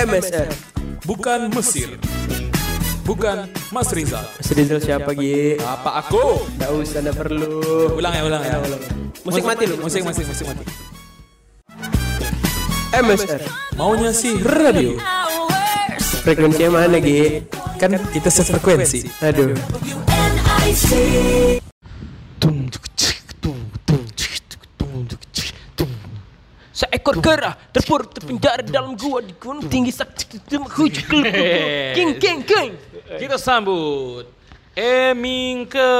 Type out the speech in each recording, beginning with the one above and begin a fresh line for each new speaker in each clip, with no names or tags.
MSR.
Bukan Mesir. Bukan Mas Rizal.
Mas Rizal siapa Gi?
Apa aku?
Nggak usah, nggak perlu.
Ulang ya, ulang ya.
Musik mati lu.
Musik, musik, musik mati.
MSR.
Maunya sih radio.
Frekuensinya mana Gi?
Kan kita sefrekuensi.
Aduh.
Seekor kera terpur terpinjar dalam gua di gunung tinggi sakti king king king.
Kita sambut Emingke.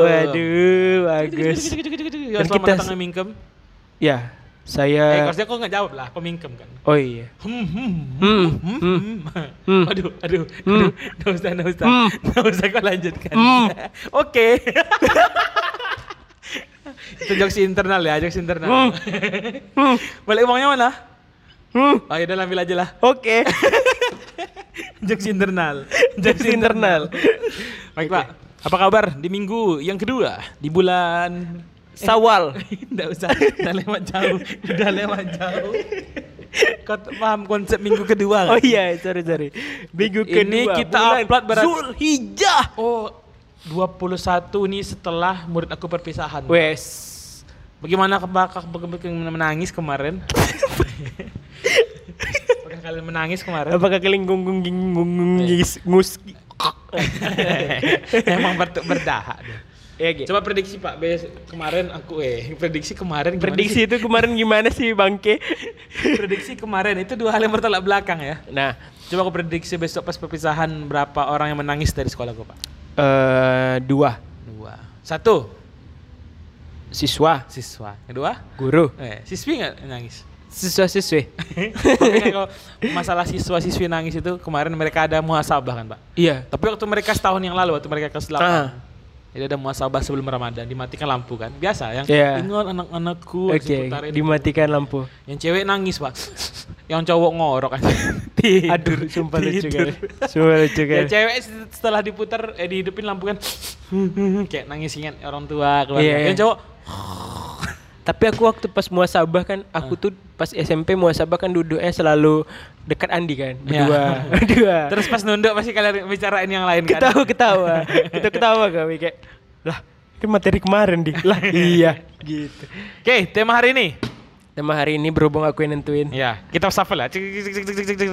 Waduh, bagus.
Ya,
Dan
selamat
kita-
datang Emingkem.
Ya,
Eh,
saya
harusnya kau nggak jawab lah, pemingkem kan.
Oh iya.
Hmm, hmm,
Hmm.
hmm,
Hmm.
hmm. Aduh, aduh, aduh. Nggak usah, nggak usah.
Hmm.
Nggak usah kau lanjutkan.
Hmm.
Oke. Itu jokes internal ya, jokes internal.
Hmm. Hmm.
Balik uangnya mana?
Hmm.
Oh, ya udah ambil aja lah.
Oke.
Jokes internal.
Jokes internal.
Baik, Pak. Apa kabar di minggu yang kedua di bulan
Sawal.
Enggak usah, udah lewat jauh, udah lewat jauh. Kau paham konsep minggu kedua
Oh
nggak?
iya, sorry sorry. Minggu
Ini
kedua.
kita
bulan
upload berarti-
Zulhijjah.
Oh, 21 nih setelah murid aku perpisahan.
Wes.
Bagaimana bagaimana menangis kemarin? Apakah kalian menangis kemarin?
Apakah kalian gunggung gunggung ngus?
Emang ber berdahak. dia.
Ya, Gi.
Coba prediksi Pak, Bes kemarin aku eh prediksi kemarin
Prediksi itu kemarin gimana sih Bangke?
sih? prediksi kemarin itu dua hal yang bertolak belakang ya.
Nah,
Coba aku prediksi besok pas perpisahan berapa orang yang menangis dari sekolah gue Pak?
Eh dua
Dua. Satu,
siswa,
siswa. Kedua,
guru,
eh, siswi nggak nangis?
siswa siswi.
Kalau masalah siswa siswi nangis itu kemarin mereka ada muhasabah kan Pak?
Iya.
Tapi waktu mereka setahun yang lalu waktu mereka kelas 8
Ah.
Jadi ada muhasabah sebelum Ramadan dimatikan lampu kan biasa yang
Iya.
ingat anak-anakku diputarin.
dimatikan lampu.
yang cewek nangis pak yang cowok ngorok kan
Aduh, sumpah lucu kan. Sumpah lucu
ya
kan.
cewek setelah diputar eh dihidupin lampu kan kayak nangis ingat orang tua keluarga
Iya, iya.
yang cowok
Tapi aku waktu pas muasabah kan, aku tuh pas SMP muasabah kan duduknya selalu dekat Andi kan,
Iya.
berdua, berdua.
terus pas nunduk pasti kalian bicarain yang lain kan
ketawa ketawa, kita ketawa kami kayak, lah, itu materi kemarin di, lah iya, gitu.
oke tema hari ini
Tema hari ini berhubung aku yang nentuin.
ya kita shuffle ya cik,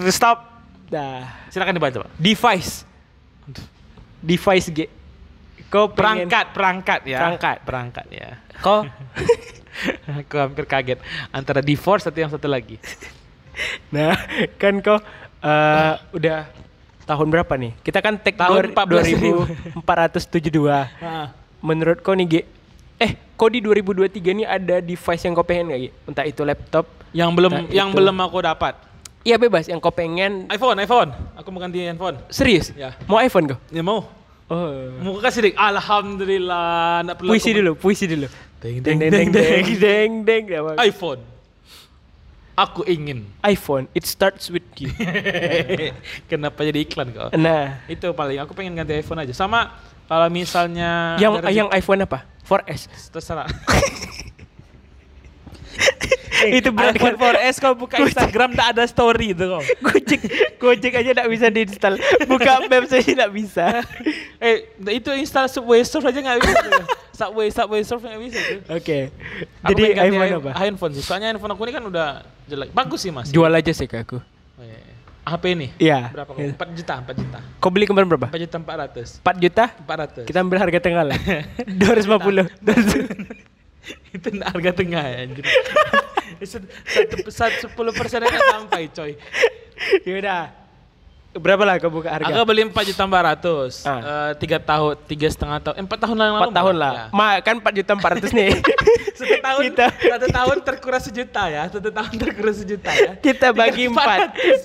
stop
Dah,
silakan dibaca pak
device, device G. Kau pengen-
perangkat perangkat ya
Perangkat.
perangkat ya
Kau,
aku hampir kaget antara divorce atau yang satu lagi
nah kan kau eh, udah tahun berapa nih? Kita kan tag
Tahun 14.000.
2472. Menurut kau nih G, eh kau di 2023 nih ada device yang kau pengen gak G? Entah itu laptop,
yang belum yang
itu.
belum aku dapat
iya bebas yang kau pengen.
iPhone iPhone aku mau ganti handphone
Serius?
Ya.
Mau iPhone kau?
ya mau
Oh.
mau kasih dik alhamdulillah nggak perlu
Puisi dulu, puisi dulu.
Deng,
Deng
deng,
deng deng
deng,
deng deng deng.
iPhone aku ingin
iPhone, it starts with you.
kenapa jadi iklan kau
Nah,
itu paling aku pengen ganti iPhone aja sama kalau misalnya
yang yang iPhone apa? 4S.
terserah
Itu berarti
iPhone 4S kau buka Instagram tak ada story itu kau
Gojek, Gojek aja tidak bisa diinstal. Buka Maps aja tidak bisa.
eh itu install Subway Surf aja nggak bisa. Subway Subway Surf nggak bisa
Oke.
Aku
Jadi iPhone apa?
handphone sih soalnya handphone aku ini kan udah jelek bagus sih mas
Jual aja sih ke aku.
Oh, iya, iya. HP ini
Iya.
berapa kau? 4 juta 4 juta
Kau beli kemarin berapa?
4 juta 400
4 juta?
400
Kita ambil harga tengah lah. 250.
itu nggak harga tengah ya anjir satu, satu, sepuluh persen sampai coy
Yaudah. Berapa lah kau buka harga?
Aku beli 4 juta 400
Ah.
Eh, tiga tahun tiga setengah tahun eh, empat tahun lalu
4 tahun lah.
Ya.
Ma, kan 4 juta 400 nih.
satu tahun
kita
satu tahun terkuras sejuta ya satu tahun terkuras sejuta ya
kita bagi 4.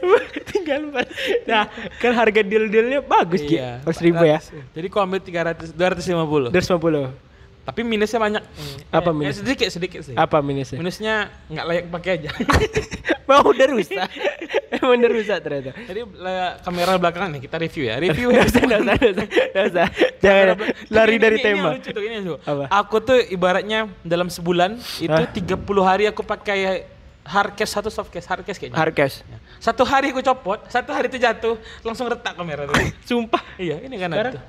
Tinggal 4. Nah, kan harga deal-dealnya bagus Gi.
Iya,
100 ribu ya.
400. Jadi kau ambil 300 250.
250.
Tapi minusnya banyak.
Apa
Eh,
minus?
eh, sedikit sedikit sih.
Apa minusnya?
Minusnya nggak layak pakai aja.
Mau udah rusak. Emang udah rusak ternyata.
Jadi la- kamera belakang nih kita review ya. Review.
Nggak usah, nggak usah. Jangan lari
Ini-
dari
ini- ini
tema.
yang lucu tuh, ini lucu.
Apa?
Aku tuh ibaratnya dalam sebulan itu
Hah?
30 hari aku pakai hard case satu soft case, hard case kayaknya.
Hardcase.
Ya. Satu hari aku copot, satu hari itu jatuh, langsung retak kamera tuh.
Sumpah.
iya, ini kan ada.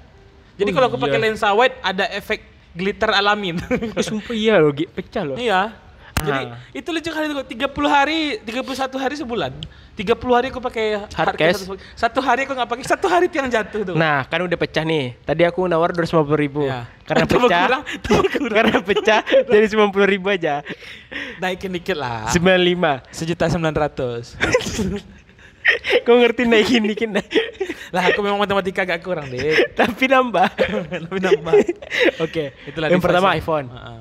Jadi
Oh
kalau aku
iya.
pakai lensa wide ada efek glitter alamin.
Oh, sumpah iya loh, pecah loh.
iya. Jadi
Ah.
itu lucu kali tuh 30 hari, 31 hari sebulan. 30 hari aku pakai
Hard case.
satu, satu hari aku nggak pakai, satu hari itu yang jatuh tuh.
Nah, kan udah pecah nih. Tadi aku nawar 250 ribu.
Iya.
Karena pecah.
kurang, kurang.
karena pecah jadi 90 ribu aja.
naikin dikit lah.
95.
Sejuta sembilan ratus.
Kau ngerti naikin dikit nah.
Lah aku memang matematika agak kurang deh.
Tapi nambah.
Lebih nambah.
Oke.
Itulah
yang pertama
ya.
iPhone.
Heeh.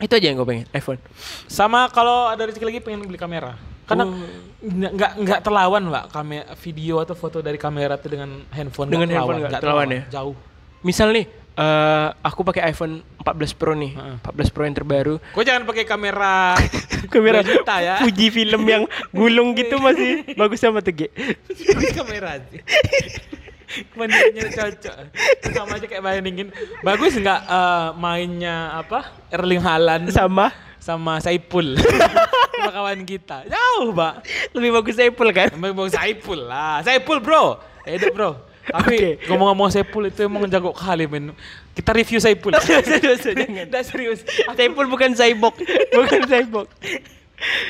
Itu aja yang gue pengen, iPhone.
Sama kalau ada rezeki lagi pengen beli kamera. Karena
Oh.
nggak nggak nggak terlawan mbak kamera video atau foto dari kamera itu dengan handphone.
Dengan
nggak
handphone
terlawan,
nggak terlawan ya?
Jauh.
Misal nih, eh aku pakai iPhone 14 Pro nih,
Heeh.
14 Pro yang terbaru.
Kau jangan pakai kamera
Kamera
2 juta ya.
Fuji film yang gulung gitu masih bagus sama tuh,
kamera sih. Bandingnya cocok. Sama aja kayak bandingin. Bagus nggak eh, mainnya apa? Erling Haaland
Sama
sama Saipul. sama kawan kita. Jauh, Pak.
lebih bagus Apple kan?
Emang mau Saipul lah. Saipul, Bro. Edit, Bro. Tapi
Oke.
ngomong-ngomong Saipul itu emang jago kali, men. Kita review Saipul.
Jangan.
Nggak serius.
Saipul bukan Cyborg, bukan Cyborg.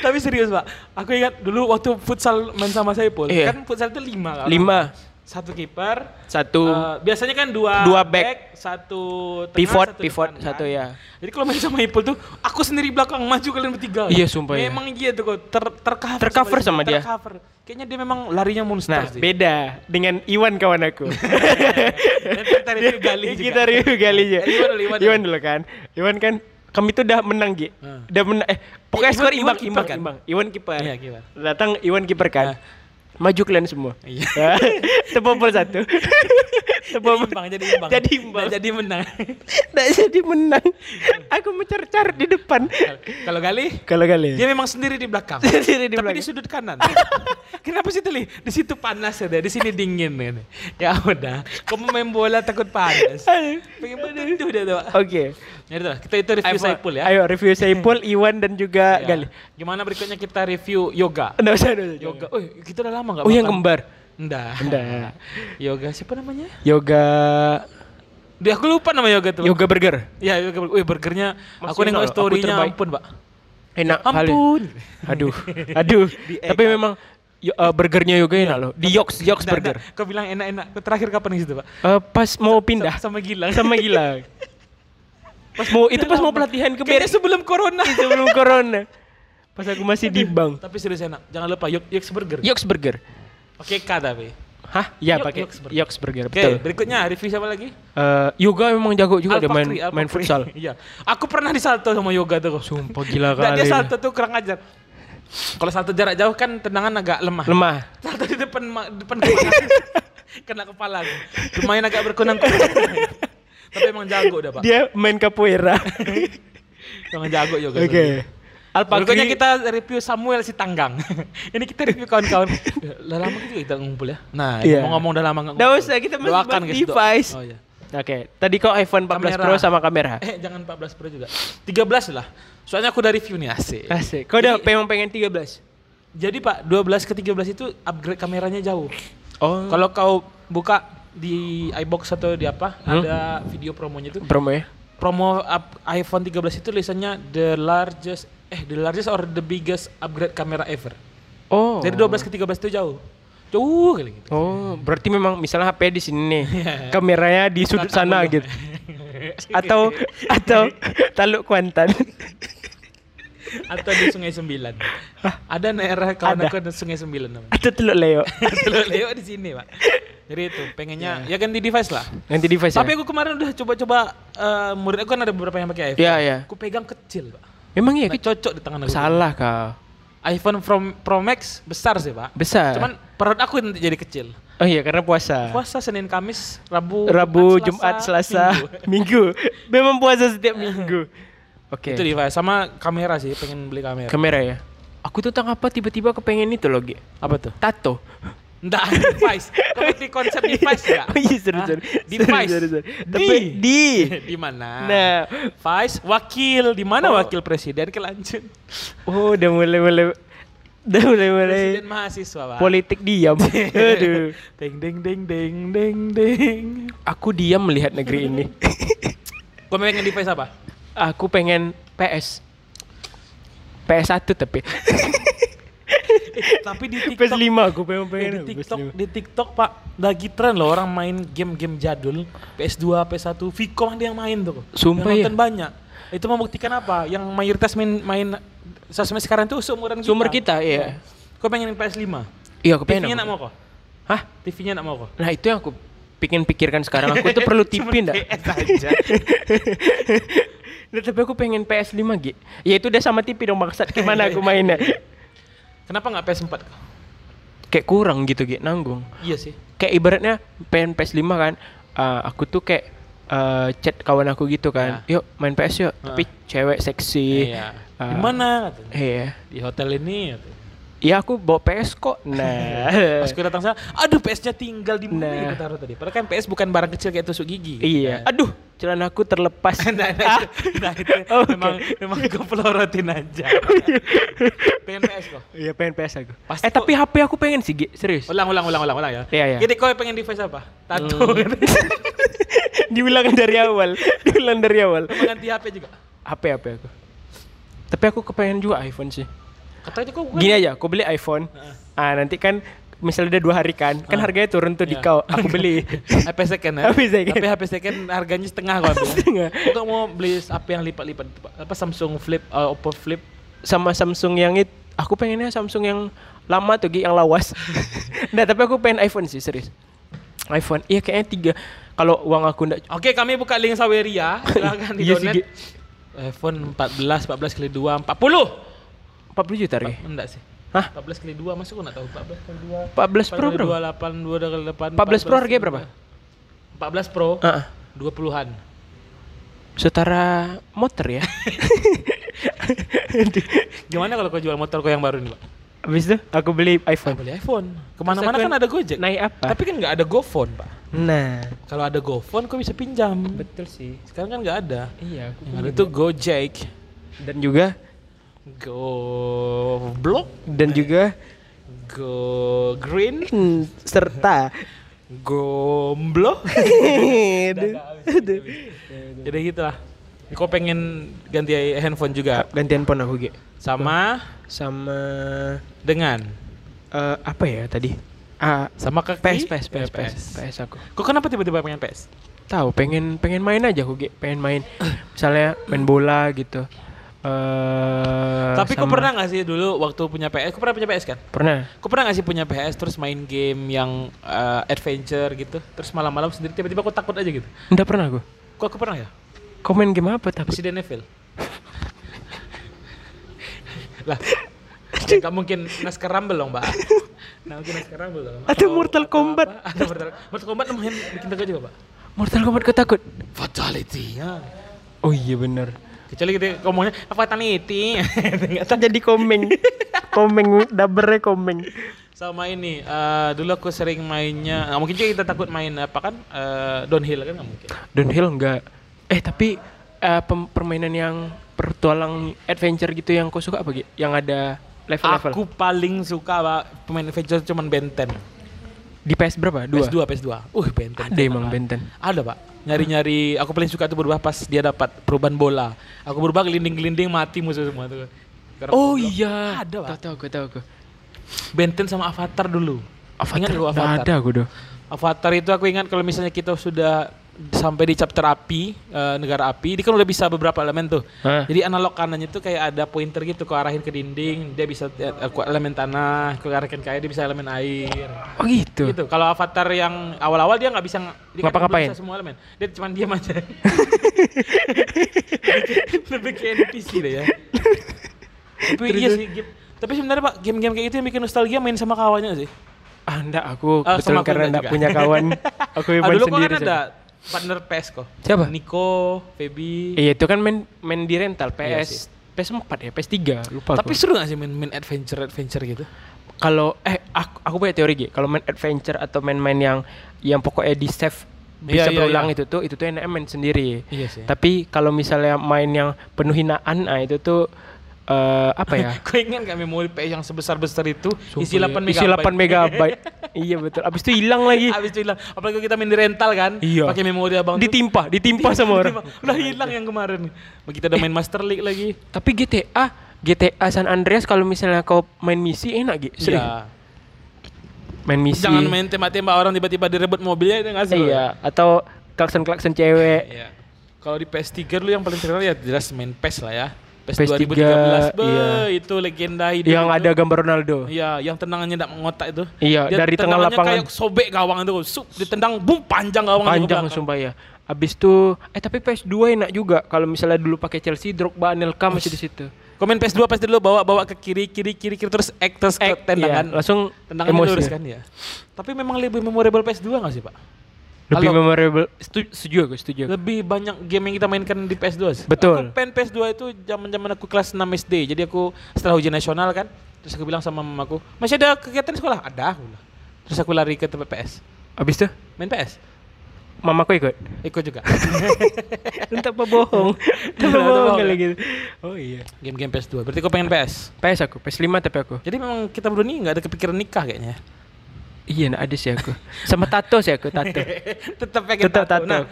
Tapi serius, Pak. Aku ingat dulu waktu futsal main sama Saipul.
Iya.
Kan futsal itu lima. kan?
Lima,
Satu kiper.
satu
eh, biasanya kan dua,
Dua back.
satu tengah,
pivot,
satu
pivot
depan,
satu
kan?
ya.
Jadi kalau main sama Ipul tuh, aku sendiri belakang maju kalian bertiga.
Iya, sumpah ya.
Memang iya tuh kok ter tercover.
Tercover sama dia.
Tercover. Kayaknya dia memang larinya monster
Nah,
sih.
beda dengan Iwan kawan aku.
Kita review Gali juga.
Kita review Gali juga.
Eh, Iwan dulu, Iwan dulu.
Iwan dulu kan. Iwan kan kami tuh udah menang, Gi.
Hmm.
Udah menang eh pokoknya
Iwan-
skor imbang, imbang,
kan?
imbang. Iwan kiper.
Iya, kiper.
Datang Iwan kiper kan.
Ah.
Maju kalian semua.
Iya.
Tepopol satu.
Jadi imbang, jadi imbang.
Jadi imbang.
Nggak jadi menang.
Nggak jadi menang. Aku mencar-car di depan.
Kalau Gali,
Kalau kalian.
dia memang sendiri di belakang.
Sendiri di
Tapi
belakang.
di sudut kanan. Kenapa sih Teli? Di situ panas ya, di sini dingin kan. Ya udah, kamu main bola takut panas. Pengen betul dia tuh.
Oke.
Ya udah, kita itu review
Ayo,
Saipul ya.
Ayo review Saipul, Iwan dan juga
Ya.
Gali.
Gimana berikutnya kita review yoga.
Nggak usah, nggak usah.
Yoga. Oh, kita udah lama enggak
Oh yang kembar.
Enggak.
Enggak.
Yoga siapa namanya?
Yoga
Dia aku lupa nama yoga tuh.
Yoga Burger.
Ya, yoga. Wih, burgernya
Masih
aku nengok story-nya
terbaik.
ampun, Pak.
Enak kali.
Ampun.
Aduh. Aduh.
Di
Tapi memang yo- eh, burgernya Yoga enak loh. Di Yoks, Yoks
Nggak,
Burger.
nggak. Kau bilang enak-enak. Terakhir kapan di situ, Pak?
Eh, pas mau pindah
Sama gila.
sama gila. Pas mau itu pas mau pelatihan ke
Kayaknya sebelum corona.
sebelum corona. Pas aku masih di bank.
Tapi serius enak. Jangan lupa Yoks Burger.
Yoks Burger.
Pakai K tapi.
Hah? Iya
Yok-
pakai
Yoks Burger. Oke,
Betul.
berikutnya review siapa lagi?
Eh, Yoga memang jago juga dia main main futsal.
Iya. Aku pernah disalto sama yoga tuh.
Sumpah gila
Nggak, dia
kali.
salto tuh kurang ajar. Kalau salto jarak jauh kan tendangan agak lemah.
Lemah.
Salto di depan depan. Kena kepala. Lumayan agak berkunang-kunang. Tapi emang jago dah, Pak.
Dia main capoeira.
Emang jago yoga.
Oke.
Berikutnya
Alpakri
kita review Samuel si Tanggang. Ini kita review kawan-kawan. Udah lama juga kita ngumpul ya. Nah,
Iya.
ngomong-ngomong udah lama nggak
Nggak
ngumpul.
usah, kita masih
do-
device.
Oh iya.
Oke, tadi kok iPhone 14
Kamera.
Pro sama kamera.
Eh, jangan 14 Pro juga. 13 lah. Soalnya aku udah review nih asik.
Asik. Kau udah
Jadi-
memang pengen 13?
Jadi Pak, 12 ke 13 itu upgrade kameranya jauh.
Oh.
Kalau kau buka di iBox atau di apa,
Hmm?
ada video promonya itu.
promo ya?
Promo up- iPhone 13 itu tulisannya the largest eh the largest or the biggest upgrade camera ever.
Oh.
Dari 12 ke 13 itu jauh. Jauh kali gitu.
Oh, berarti memang misalnya HP di sini nih.
Iya.
kameranya di sudut sana gitu. Atau atau Taluk Kuantan.
Atau di Sungai Sembilan. ada daerah kawan
Ada.
aku ada Sungai Sembilan namanya.
atau Teluk Leo.
Teluk lewat di sini, Pak. Jadi itu pengennya ya ganti device lah.
Nanti device
Tapi
ya?
aku kemarin udah coba-coba eh murid aku kan ada beberapa yang pakai iPhone.
Iya, iya.
Aku pegang kecil, Pak.
Memang iya
Nggak
kecil.
cocok di tangan aku.
Salah kau.
iPhone Pro, Pro Max besar sih, Pak.
Besar.
Cuman perut aku nanti jadi kecil.
Oh iya karena puasa.
Puasa Senin Kamis, Rabu,
Rabu, Jumat, Selasa,
Minggu.
Minggu. Memang puasa setiap minggu. Oke.
Itu device sama kamera sih, pengen beli kamera.
Kamera ya. Aku tuh tentang apa tiba-tiba kepengen itu loh.
Apa tuh?
Tato.
Enggak, device. Ngerti konsep device enggak?
Oh iya, sorry,
Hah?
sorry.
Device.
Sorry, sorry, sorry.
Di.
Tapi di.
di mana?
Nah.
Vice, wakil. Di mana
Oh.
wakil presiden kelanjut?
Oh, udah mulai mulai Udah mulai mulai
Presiden mahasiswa, Pak.
politik diam. Aduh.
Deng deng deng deng deng deng.
Aku diam melihat negeri ini.
Kau pengen device apa?
Aku pengen PS. PS1 tapi.
Tapi di TikTok
PS5 aku pengen pengen.
di TikTok, di TikTok Pak, lagi tren loh orang main game-game jadul, PS2, PS1, Vicom ada yang main tuh.
Sumpah
yang
ya?
nonton banyak. Itu membuktikan apa? Yang mayoritas main main sosmed sekarang tuh seumuran kita.
Sumber kita, iya.
Kau pengen PS5?
Iya, aku pengen.
TV-nya nak mau kok?
Hah?
TV-nya nak mau kok?
Nah, itu yang aku pingin pikirkan sekarang. Aku itu perlu TV enggak?
Aja.
Nah, tapi aku pengen PS5 Gi. Ya itu udah sama TV dong maksud gimana aku mainnya.
Kenapa nggak PS4? kok?
Kayak kurang gitu Gi, nanggung.
Iya sih.
Kayak ibaratnya pengen PS5 kan. eh, aku tuh kayak eh, chat kawan aku gitu kan. Yuk main PS yuk. Tapi cewek seksi.
Iya.
Ah.
Di mana? katanya.
Iya.
Di hotel ini. katanya.
Iya aku bawa PS kok. Nah.
Pas gue datang sana, aduh PS-nya tinggal di mana
Nah.
gue taruh tadi. Padahal kan PS bukan barang kecil kayak tusuk gigi.
iya. Aduh, celana aku terlepas.
nah, nah, itu, nah, itu
Oh, Oke.
memang memang gue pelorotin aja. pengen PS kok.
Iya pengen PS aku.
Pasti
eh tapi HP aku pengen sih serius.
Ulang ulang ulang ulang ulang ya.
Iya, iya.
Jadi kau pengen device apa? Tato.
Hmm. Diulang dari awal. Diulang dari awal.
Kau ganti HP juga.
HP HP aku. Tapi aku kepengen juga iPhone sih.
Katanya kau bukan.
Gini aja, aku beli iPhone. Ah nanti kan misalnya udah dua hari kan, kan harganya turun tuh di
Iya.
kau. Aku beli.
HP second ya.
HP second.
Tapi HP second harganya setengah ambil.
Setengah.
Kau mau beli HP yang lipat-lipat apa Samsung Flip, uh, Oppo Flip.
Sama Samsung yang itu, aku pengennya Samsung yang lama tuh yang lawas. nah tapi aku pengen iPhone sih serius. iPhone, iya kayaknya tiga. Kalau uang aku ndak
Oke, kami buka link Saweria. Silahkan di
Iya. Gi.
iPhone 14, 14 kali 2, 40.
40 juta Gi.
Enggak sih.
Hah?
14 kali 2 masuk aku enggak tahu 14 kali 2.
14 Pro bro.
2 8 2 kali 8.
14 Pro harganya berapa?
14 Pro.
Ah, ah.
20-an.
setara motor ya.
Gimana kalau kau jual motor kau yang baru nih, Pak?
Habis itu aku beli iPhone.
beli iPhone. Ke
mana-mana
kan
aku
ada Gojek.
Naik apa?
Tapi kan nggak ada GoPhone, Pak.
Nah,
Kalau ada GoPhone kau bisa pinjam.
betul sih.
Sekarang kan nggak ada.
Iya, aku
Yang ada tuh Gojek.
dan juga
Go Block,
dan juga
Go Green,
hmm, serta
Gomblo.
Aduh.
Jadi gitu lah. Kau pengen ganti handphone juga
ganti handphone aku Ge.
sama
sama
dengan
eh, apa ya tadi? Ah,
sama kaki
PS, PS, PS, PS, PS aku.
Kok kenapa tiba-tiba pengen PS?
Tahu, pengen pengen main aja aku Ge. Pengen main misalnya main bola gitu. Eh,
Tapi kau
sama-
pernah gak sih dulu waktu punya PS? Kau pernah punya PS kan?
Pernah.
Kau pernah gak sih punya PS terus main game yang eh, adventure gitu? Terus malam-malam sendiri tiba-tiba kau takut aja gitu?
Enggak pernah aku.
Kok aku pernah ya?
Kau main game apa takut?
Resident Evil. lah, ya gak mungkin Naskah Rumble dong, Mbak. Nah, mungkin Naskah Rumble dong.
Ada Mortal Kombat.
Ada Mortal, Mortal Kombat lumayan bikin takut juga, Pak.
Mortal Kombat kau takut?
Fatality. Ya.
Oh iya bener.
Kecuali kita ngomongnya. Nggak tahu.
Jadi komeng. komeng dabernya komeng.
Sama ini, eh, dulu aku sering mainnya, nggak mungkin juga kita takut main apa kan, eh, downhill kan nggak mungkin.
Downhill enggak. Eh tapi eh, pem- permainan yang pertualang adventure gitu yang kau suka apa? Yang ada level-level.
Aku paling suka Pak, pemain adventure cuman Benten.
Di PS berapa? Dua.
PS2, PS2. Uh, Benten.
Ada emang Benten.
Ada pak. Nyari-nyari. Aku paling suka tuh berubah pas dia dapat perubahan bola. Aku berubah gelinding-gelinding mati musuh semua tuh. Karena
Oh iya.
Ada pak.
Tahu tahu aku tahu aku.
Benten sama Avatar dulu. Ingat lu
nggak
Avatar?
ada aku doh.
Avatar itu aku ingat kalau misalnya kita sudah sampai di chapter api, eh, negara api, dia kan udah bisa beberapa elemen tuh.
Hah?
Jadi analog kanannya tuh kayak ada pointer gitu, kau arahin ke dinding, dia bisa ke elemen tanah, kau arahkan ke air, dia bisa elemen air.
Oh gitu.
Gitu. Kalau Avatar yang awal-awal dia nggak bisa dia
Ngapa-ngapain?
belum bisa semua elemen. Dia cuma diam aja. Lebih ke NPC deh ya. Tapi iya sih game. Tapi sebenarnya Pak, game-game kayak itu yang bikin nostalgia main sama kawannya sih.
Ah enggak aku
Ah,
betul karena
enggak
punya kawan. aku
Ah,
main
dulu kok
sendiri.
kan ada partner PS kok.
Siapa?
Nico, Feby.
Iya itu kan main main di rental
Iya
PS PS4 ya, PS3 lupa
Tapi
aku.
seru gak sih main, main adventure adventure gitu?
kalau eh aku, aku punya teori Gi, kalau main adventure atau main-main yang yang pokoknya di save bisa
Iya, iya,
berulang
iya.
itu tuh itu tuh enak main sendiri.
Iya sih.
Tapi kalau misalnya main yang penuh hinaan, ah itu tuh eh, apa ya?
Kau ingat gak memori PS yang sebesar-besar itu isi
Sumpah
8
ya. Isi 8 megabyte. iya betul. Abis itu hilang lagi.
Habis itu hilang. Apalagi kita main di rental kan?
Iya.
Pakai memori abang tuh.
Ditimpa, ditimpa sama orang.
Udah hilang yang kemarin. Kita udah main Master League lagi.
Tapi GTA, GTA San Andreas kalau misalnya kau main misi enak gitu.
Iya.
Main misi.
Jangan main tembak-tembak orang tiba-tiba direbut mobilnya itu nggak sih?
Iya, atau klakson-klakson cewek.
Iya. Kalau di PS3 dulu yang paling terkenal ya jelas main PES lah ya. PES,
PS3,
2013, be,
iya.
itu legenda hidup.
Yang
itu.
ada gambar Ronaldo.
Iya, yang tendangannya tidak mengotak itu.
Iya, dari tengah lapangan.
kayak sobek gawang itu, sup ditendang, bum panjang gawang itu
Panjang sumpah ya. Abis itu eh tapi PS2 enak juga kalau misalnya dulu pakai Chelsea Drogba Anelka masih di situ.
Komen PS2 pasti dulu bawa bawa ke kiri kiri kiri kiri terus ek terus ke
Ek,
tendangan.
iya, langsung
tendangan
emosi.
lurus kan ya. Tapi memang lebih memorable PS2 nggak sih, Pak?
Lebih
Kalau-
memorable. Setuju, setuju aku, setuju. aku.
Lebih banyak game yang kita mainkan di PS2 sih.
Betul.
Aku pengen PS2 itu zaman-zaman aku kelas 6 SD. Jadi aku setelah ujian nasional kan, terus aku bilang sama mamaku, "Masih ada kegiatan sekolah?" "Ada." aku. Terus aku lari ke tempat PS.
Abis itu
Main PS.
mamaku ikut.
Ikut juga.
Entah apa bohong. Entah apa
Entah
bohong
bohong
kali
ya.
gitu. Oh iya.
Game-game PS2. Berarti kau pengen PS.
PS aku, PS5 tapi aku.
Jadi memang kita berdua nih nggak ada kepikiran nikah kayaknya.
Iya, nak ada sih aku. Sama tato sih aku, tato.
Tetap pengen
Tetap
tato.
tato.
Nah,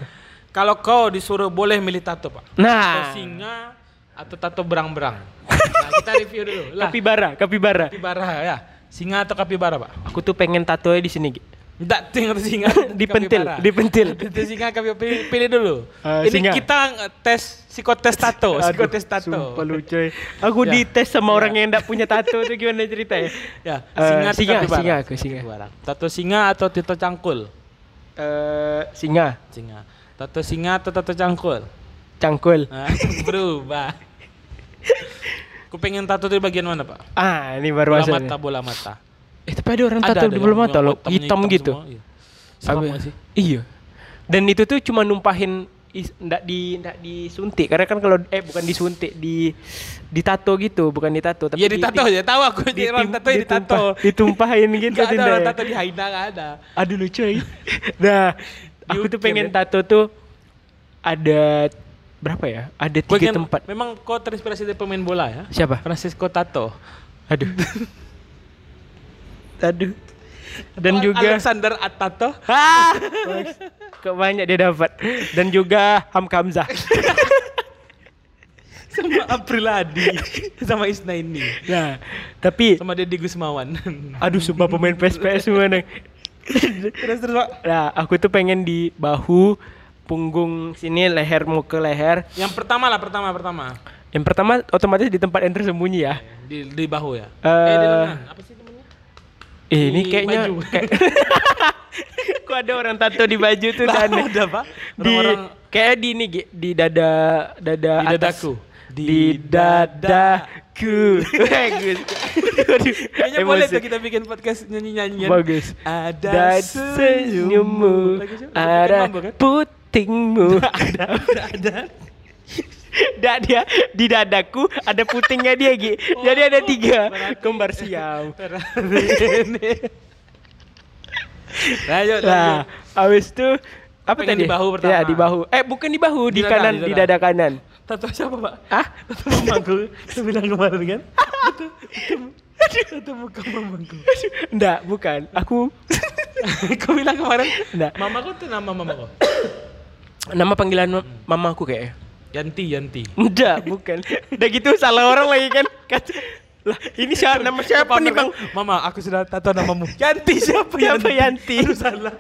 kalau kau disuruh boleh milih tato, Pak. Tato
Nah,
singa atau tato berang-berang. nah, kita review dulu. Lah,
kapibara, kapibara.
kapibara ya. Singa atau kapibara, Pak?
Aku tuh pengen tato di sini. Gi.
Enggak, tinggal singa.
Dipentil, dipentil.
Itu singa kapibara. Pilih, pilih dulu.
Eh,
Ini
singa.
kita tes psikotes tato, psikotes tato.
Sumpah lucu. ya. Aku
Ya.
dites sama orang yang enggak punya tato itu gimana ceritanya?
Ya,
Eh,
singa atau
singa, singa aku, singa.
Tato singa atau tato cangkul?
Eh, singa,
Singa. Tato singa atau tato cangkul?
cangkul.
Nah, berubah. Ku pengen tato di bagian mana, Pak?
Ah, ini baru
Bola mata, bola mata.
Eh, tapi ada orang tato di
yang
mata loh,
hitamnya
hitam gitu.
semua, iya. Sama
Abis-
nggak sih?
Iya. Dan itu tuh cuma numpahin ndak di ndak disuntik karena kan kalau eh bukan disuntik di ditato gitu, bukan ditato tapi
Iya ditato ya, tahu aku jadi orang
ditim-
tato ya ditato.
ditumpah- ditumpahin gitu
Gak ada orang
ya.
tato di Haina gak ada.
Aduh lucu ya. nah, aku tuh pengen
ya.
tato tuh ada berapa ya? Ada tiga tempat.
Memang kau terinspirasi dari pemain bola ya?
Siapa?
Francisco Tato.
Aduh. Aduh. Dan juga
Alexander Atato.
Ah, kok banyak dia dapat. Dan juga Hamka Hamzah.
sama April Adi. sama Isnaini.
Nah, tapi
Sama Deddy Gusmawan.
aduh sumpah pemain PSPS semua nih.
terus terus Pak.
Nah, aku tuh pengen di bahu, punggung sini, leher mau ke leher.
Yang pertama lah, pertama, pertama.
Yang pertama otomatis di tempat yang tersembunyi ya.
Di, di bahu ya.
Eh,
eh, di lengan. Apa sih?
Eh, ini kayaknya kayak Kok ada orang tato di baju tuh dan
udah, Pak.
di kayak di ini di dada dada
Di
atas.
dadaku.
di,
Di
dadaku bagus Aduh,
Kayaknya boleh tuh kita bikin podcast nyanyi-nyanyian.
bagus
Ada senyummu.
ada
kan?
putingmu
ada, ada,
Dan dia di dadaku ada putingnya dia Gi. Jadi ada tiga kembar siam.
Lanjut,
Nah, habis itu apa tadi?
di bahu pertama.
Ya, di bahu. Eh, bukan di bahu, di,
Di dada,
kanan,
di
di
dada.
dada kanan.
Tato siapa, Pak?
Ah?
Tato mamaku. Saya bilang kemarin kan? Tato, muka mamaku.
Enggak, bukan. Aku
Kau bilang kemarin?
Nggak.
Mamaku tuh nama mamaku.
nama panggilan ma- mamaku kayaknya.
Yanti, Yanti.
Enggak, bukan. Udah gitu salah orang lagi kan. Kata, lah, ini siapa nama siapa nih, Bang?
Mama, aku sudah tato namamu. Yanti siapa?
Siapa Yanti?
Aduh, salah.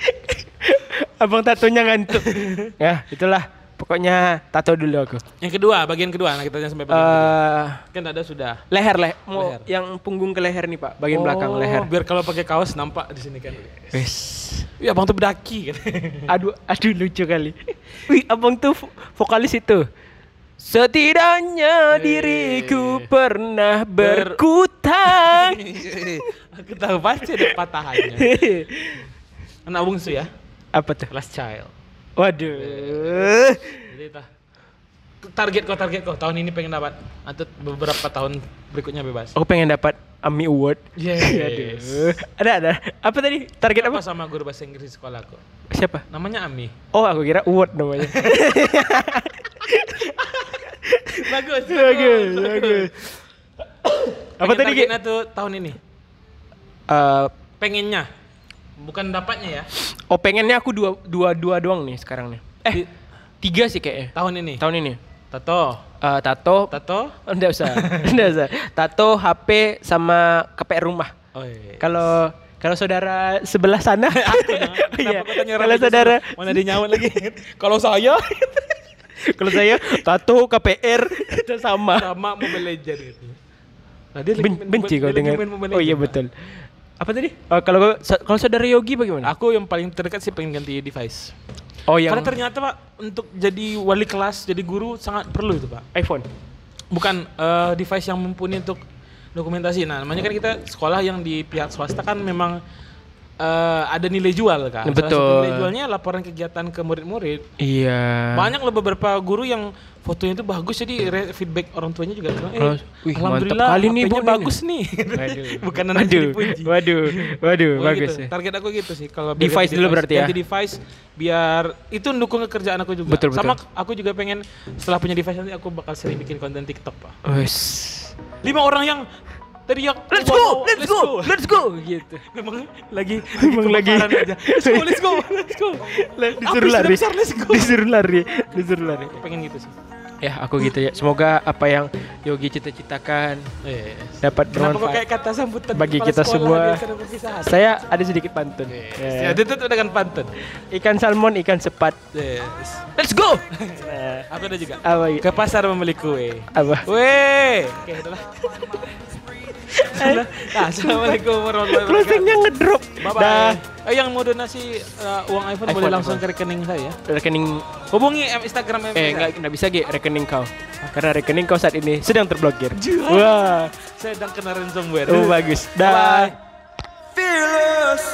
Abang tatonya ngantuk. ya, itulah. Pokoknya tato dulu aku.
Yang kedua, bagian kedua. Nah, kita sampai bagian kedua.
Eh,
Kan ada sudah.
leher leh, mau
Leher.
yang punggung ke leher nih, Pak. Bagian
Oh,
belakang leher.
Biar kalau pakai kaos nampak di sini kan.
Wes.
Iya, abang tuh bedaki kan.
Aduh, aduh lucu kali. Wih, abang tuh vo- vokalis itu. Setidaknya
Eh.
diriku pernah berkutang.
aku tahu pasti ada patahannya. Anak bungsu ya.
Apa tuh?
Last child.
Waduh.
Jadi tah. Target kau, target kau tahun ini pengen dapat atau beberapa tahun berikutnya bebas.
Aku pengen dapat AMI Award.
Yes.
Aduh. Ada ada. Apa tadi? Target
Apa
apa?
sama guru bahasa Inggris di sekolahku?
Siapa?
Namanya Ami.
Oh, aku kira award namanya.
bagus,
Bagus, bagus. Apa tadi? Ki?
tuh tahun ini?
Eh,
Pengennya, bukan dapatnya ya.
oh pengennya aku dua dua dua doang nih sekarang nih. Eh
Di-
tiga sih kayaknya
tahun ini.
tahun ini.
Tato,
Eh, tato,
tato.
Oh, enggak usah, enggak usah. Tato, HP, sama KPR rumah.
Oh iya.
Kalau kalau saudara sebelah sana,
Aku
iya. Kalau saudara,
mana dia lagi? Kalau saya
kalau saya tato, KPR, sama.
sama Mobile Legend gitu. Nah, dia
Ben- benci kau
lagi
dengan. Oh iya betul. Apa tadi? Oh, kalau kalau saudara Yogi bagaimana?
Aku yang paling terdekat sih pengen ganti device.
Oh yang
Karena ternyata Pak untuk jadi wali kelas, jadi guru sangat perlu itu Pak.
iPhone.
Bukan eh, device yang mumpuni untuk dokumentasi. Nah, namanya kan kita sekolah yang di pihak swasta kan memang eh, ada nilai jual kan. Salah satu
Betul.
nilai jualnya laporan kegiatan ke murid-murid.
Iya.
Banyak loh beberapa guru yang fotonya itu bagus jadi feedback orang tuanya juga bilang,
Oh,
eh,
wih,
alhamdulillah
kali nih, Bu, nih."
bagus nih.
Waduh.
Bukan anak
waduh,
dipuji.
waduh, waduh,
Oh,
bagus
gitu.
ya.
Target aku gitu sih kalau
Device
ganti
dulu berarti ya?
Device biar itu mendukung kerjaan aku juga.
Betul,
Sama
betul.
aku juga pengen setelah punya device nanti aku bakal sering bikin konten TikTok, Pak.
Wes.
Lima orang yang teriak
Let's
wow,
go, let's go, let's go, gitu.
Memang lagi
Memang lagi.
aja. Let's go, let's go, let's go.
Disuruh lari,
besar, let's go.
disuruh lari, disuruh lari.
Pengen gitu sih.
Ya, aku gitu ya. Semoga apa yang Yogi cita-citakan
Yes.
dapat
Kenapa kok
bermanfaat.
kayak kata sambutan
Bagi kita semua. Saya ada sedikit pantun.
Ya,
Ya.
ditutup dengan pantun.
Ikan salmon, ikan sepat.
Yes.
Let's go.
Aku ada juga.
apa gitu?
Ke pasar membeli kue.
Apa?
Weh. Oke, itulah. Nah, Assalamualaikum warahmatullahi wabarakatuh.
Closingnya ngedrop.
Bye bye. Dah. Eh, yang mau donasi uh, uang iPhone,
iPhone
boleh langsung
iPhone.
ke rekening saya. Ya?
Rekening
hubungi M Instagram
Eh, nggak nggak bisa, Ge, rekening kau. Karena rekening kau saat ini sedang terblokir.
Jual.
Wah,
sedang kena ransomware.
Oh, bagus. Dah. Fearless.